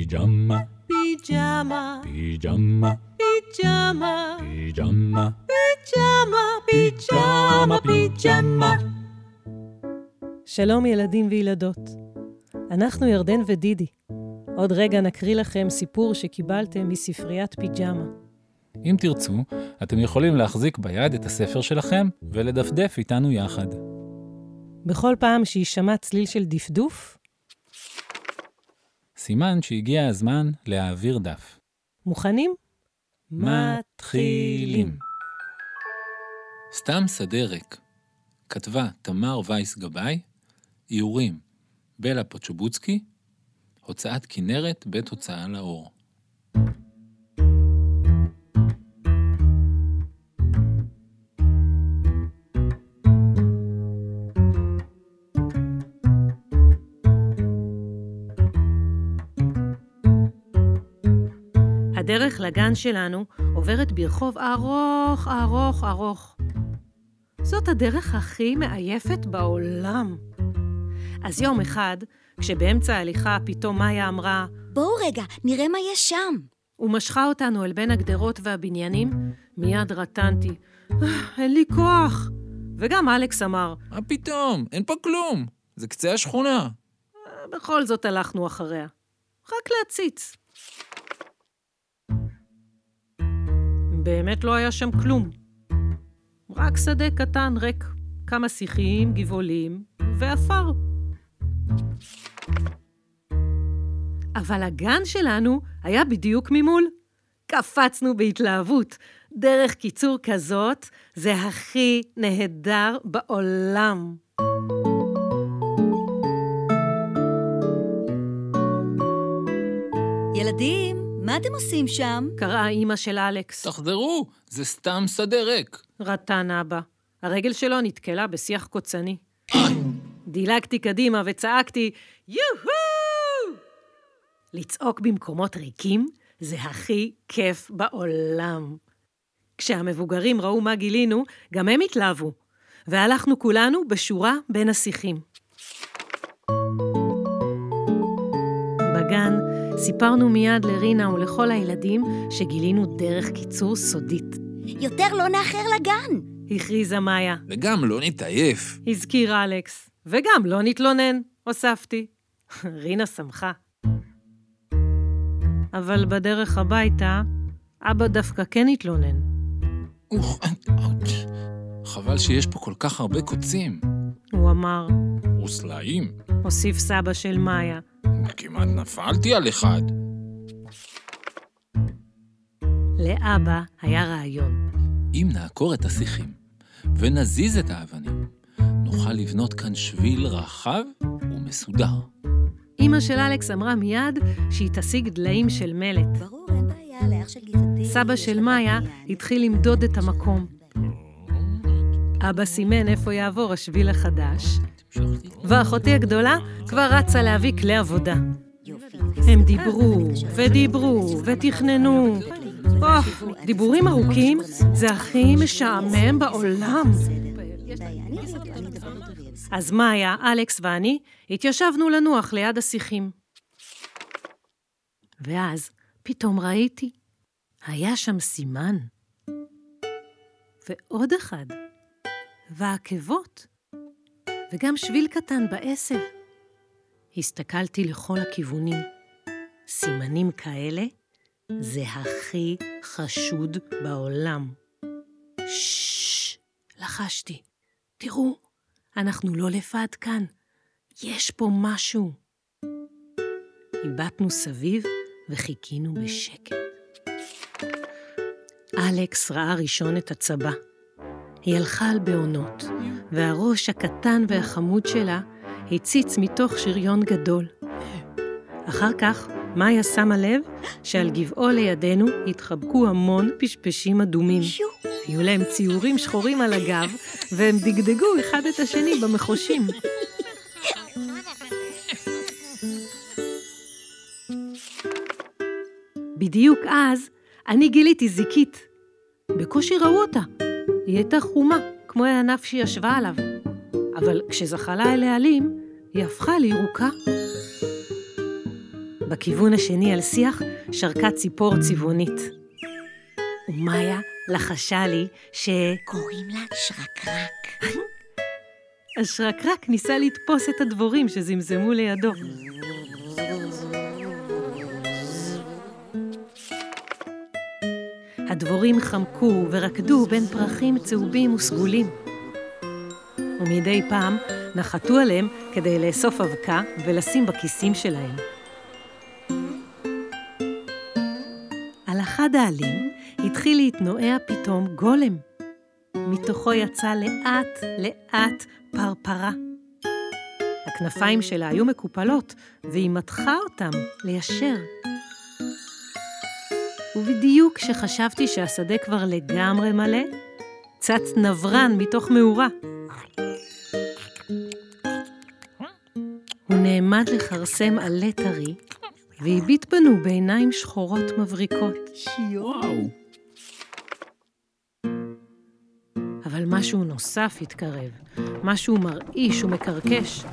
פיג'מה, פיג'מה, פיג'מה, פיג'מה, פיג'מה, פיג'מה, פיג'מה, פיג'מה. שלום ילדים וילדות. אנחנו ירדן ודידי. עוד רגע נקריא לכם סיפור שקיבלתם מספריית פיג'מה. אם תרצו, אתם יכולים להחזיק ביד את הספר שלכם ולדפדף איתנו יחד. בכל פעם שיישמע צליל של דפדוף, סימן שהגיע הזמן להעביר דף. מוכנים? מתחילים. סתם שדה ריק. כתבה תמר וייס גבאי, איורים בלה פוצ'ובוצקי, הוצאת כנרת בית הוצאה לאור. הדרך לגן שלנו עוברת ברחוב ארוך, ארוך, ארוך. זאת הדרך הכי מעייפת בעולם. אז יום אחד, כשבאמצע ההליכה פתאום מאיה אמרה, בואו רגע, נראה מה יש שם. ומשכה אותנו אל בין הגדרות והבניינים, מיד רטנתי. "אה, אין לי כוח. וגם אלכס אמר, מה פתאום? אין פה כלום. זה קצה השכונה. בכל זאת הלכנו אחריה. רק להציץ. באמת לא היה שם כלום. רק שדה קטן ריק, כמה שיחים, גבעולים ועפר. אבל הגן שלנו היה בדיוק ממול. קפצנו בהתלהבות. דרך קיצור כזאת זה הכי נהדר בעולם. ילדים, מה אתם עושים שם? קראה אימא של אלכס. תחזרו, זה סתם שדה ריק. רטן אבא. הרגל שלו נתקלה בשיח קוצני. דילגתי קדימה וצעקתי, יו-הו! לצעוק במקומות ריקים זה הכי כיף בעולם. כשהמבוגרים ראו מה גילינו, גם הם התלהבו, והלכנו כולנו בשורה בין השיחים. סיפרנו מיד לרינה ולכל הילדים שגילינו דרך קיצור סודית. יותר לא נאחר לגן. הכריזה מאיה. וגם לא נתעייף. הזכיר אלכס. וגם לא נתלונן, הוספתי. רינה שמחה. אבל בדרך הביתה, אבא דווקא כן התלונן. חבל שיש פה כל כך הרבה קוצים. הוא אמר, וסלעים. הוסיף סבא של מאיה. כמעט נפלתי על אחד. לאבא היה רעיון. אם נעקור את השיחים ונזיז את האבנים, נוכל לבנות כאן שביל רחב ומסודר. אמא של אלכס אמרה מיד שהיא תשיג דליים של מלט. ברור, אין בעיה, לאח של גבעתי. סבא של מאיה התחיל למדוד את המקום. אבא סימן איפה יעבור השביל החדש, ואחותי הגדולה כבר רצה להביא כלי עבודה. הם דיברו, ודיברו, ותכננו. אוח, דיבורים ארוכים זה הכי משעמם בעולם. אז מאיה, אלכס ואני התיישבנו לנוח ליד השיחים. ואז פתאום ראיתי, היה שם סימן. ועוד אחד. ועקבות. וגם שביל קטן בעשב. הסתכלתי לכל הכיוונים. סימנים כאלה זה הכי חשוד בעולם. ששש, לחשתי. תראו, אנחנו לא לבד כאן. יש פה משהו. הבטנו סביב וחיכינו בשקט. אלכס ראה ראשון את הצבא. היא הלכה על בעונות, והראש הקטן והחמוד שלה הציץ מתוך שריון גדול. אחר כך, מאיה שמה לב שעל גבעו לידינו התחבקו המון פשפשים אדומים. היו להם ציורים שחורים על הגב, והם דגדגו אחד את השני במחושים. בדיוק אז, אני גיליתי זיקית. בקושי ראו אותה. היא הייתה חומה, כמו הענף שהיא ישבה עליו. אבל כשזחלה אל העלים, היא הפכה לירוקה. בכיוון השני על שיח שרקה ציפור צבעונית. ומאיה לחשה לי ש... קוראים לה שרקרק. השרקרק ניסה לתפוס את הדבורים שזמזמו לידו. הדבורים חמקו ורקדו בין פרחים צהובים וסגולים. ומדי פעם נחתו עליהם כדי לאסוף אבקה ולשים בכיסים שלהם. על אחד העלים התחיל להתנועע פתאום גולם. מתוכו יצא לאט-לאט פרפרה. הכנפיים שלה היו מקופלות, והיא מתחה אותם ליישר. ובדיוק כשחשבתי שהשדה כבר לגמרי מלא, צץ נברן מתוך מאורה. הוא נעמד לכרסם עלה טרי, והביט בנו בעיניים שחורות מבריקות. וואו. אבל משהו נוסף התקרב, משהו מרעיש ומקרקש.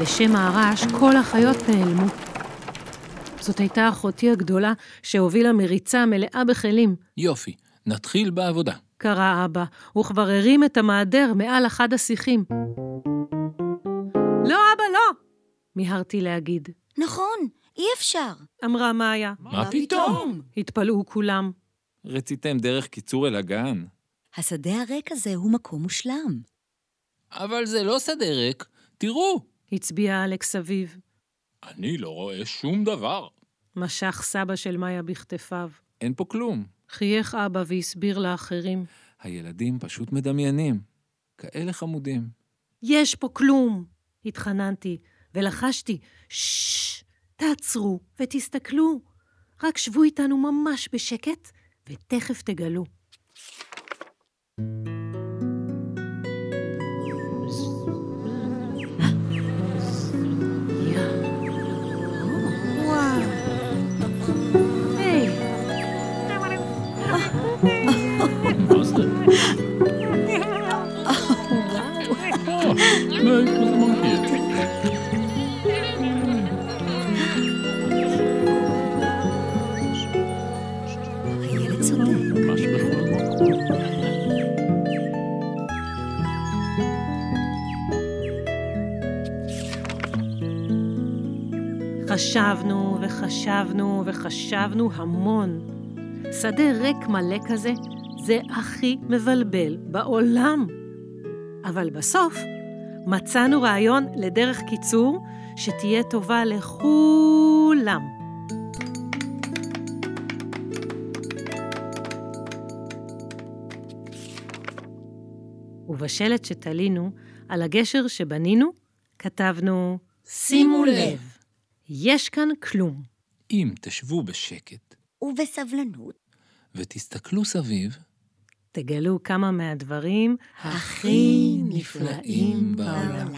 לשם הרעש כל החיות נעלמו. זאת הייתה אחותי הגדולה שהובילה מריצה מלאה בכלים. יופי, נתחיל בעבודה. קרא אבא, וכבר הרים את המעדר מעל אחד השיחים. לא, אבא, לא! מיהרתי להגיד. נכון, אי אפשר. אמרה מאיה. מה פתאום? התפלאו כולם. רציתם דרך קיצור אל הגן. השדה הריק הזה הוא מקום מושלם. אבל זה לא שדה ריק, תראו. הצביע אלכס אביו. אני לא רואה שום דבר. משך סבא של מאיה בכתפיו. אין פה כלום. חייך אבא והסביר לאחרים. הילדים פשוט מדמיינים. כאלה חמודים. יש פה כלום! התחננתי, ולחשתי, ששש, תעצרו ותסתכלו. רק שבו איתנו ממש בשקט, ותכף תגלו. חשבנו וחשבנו וחשבנו המון. שדה ריק מלא כזה זה הכי מבלבל בעולם. אבל בסוף מצאנו רעיון לדרך קיצור שתהיה טובה לכולם. ובשלט שתלינו, על הגשר שבנינו, כתבנו שימו לב, יש כאן כלום. אם תשבו בשקט ובסבלנות. ותסתכלו סביב, תגלו כמה מהדברים הכי נפלאים בעולם.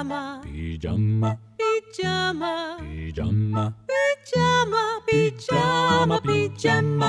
פיג'מה, pijama, פיג'מה, pijama, פיג'מה, pijama, pijama.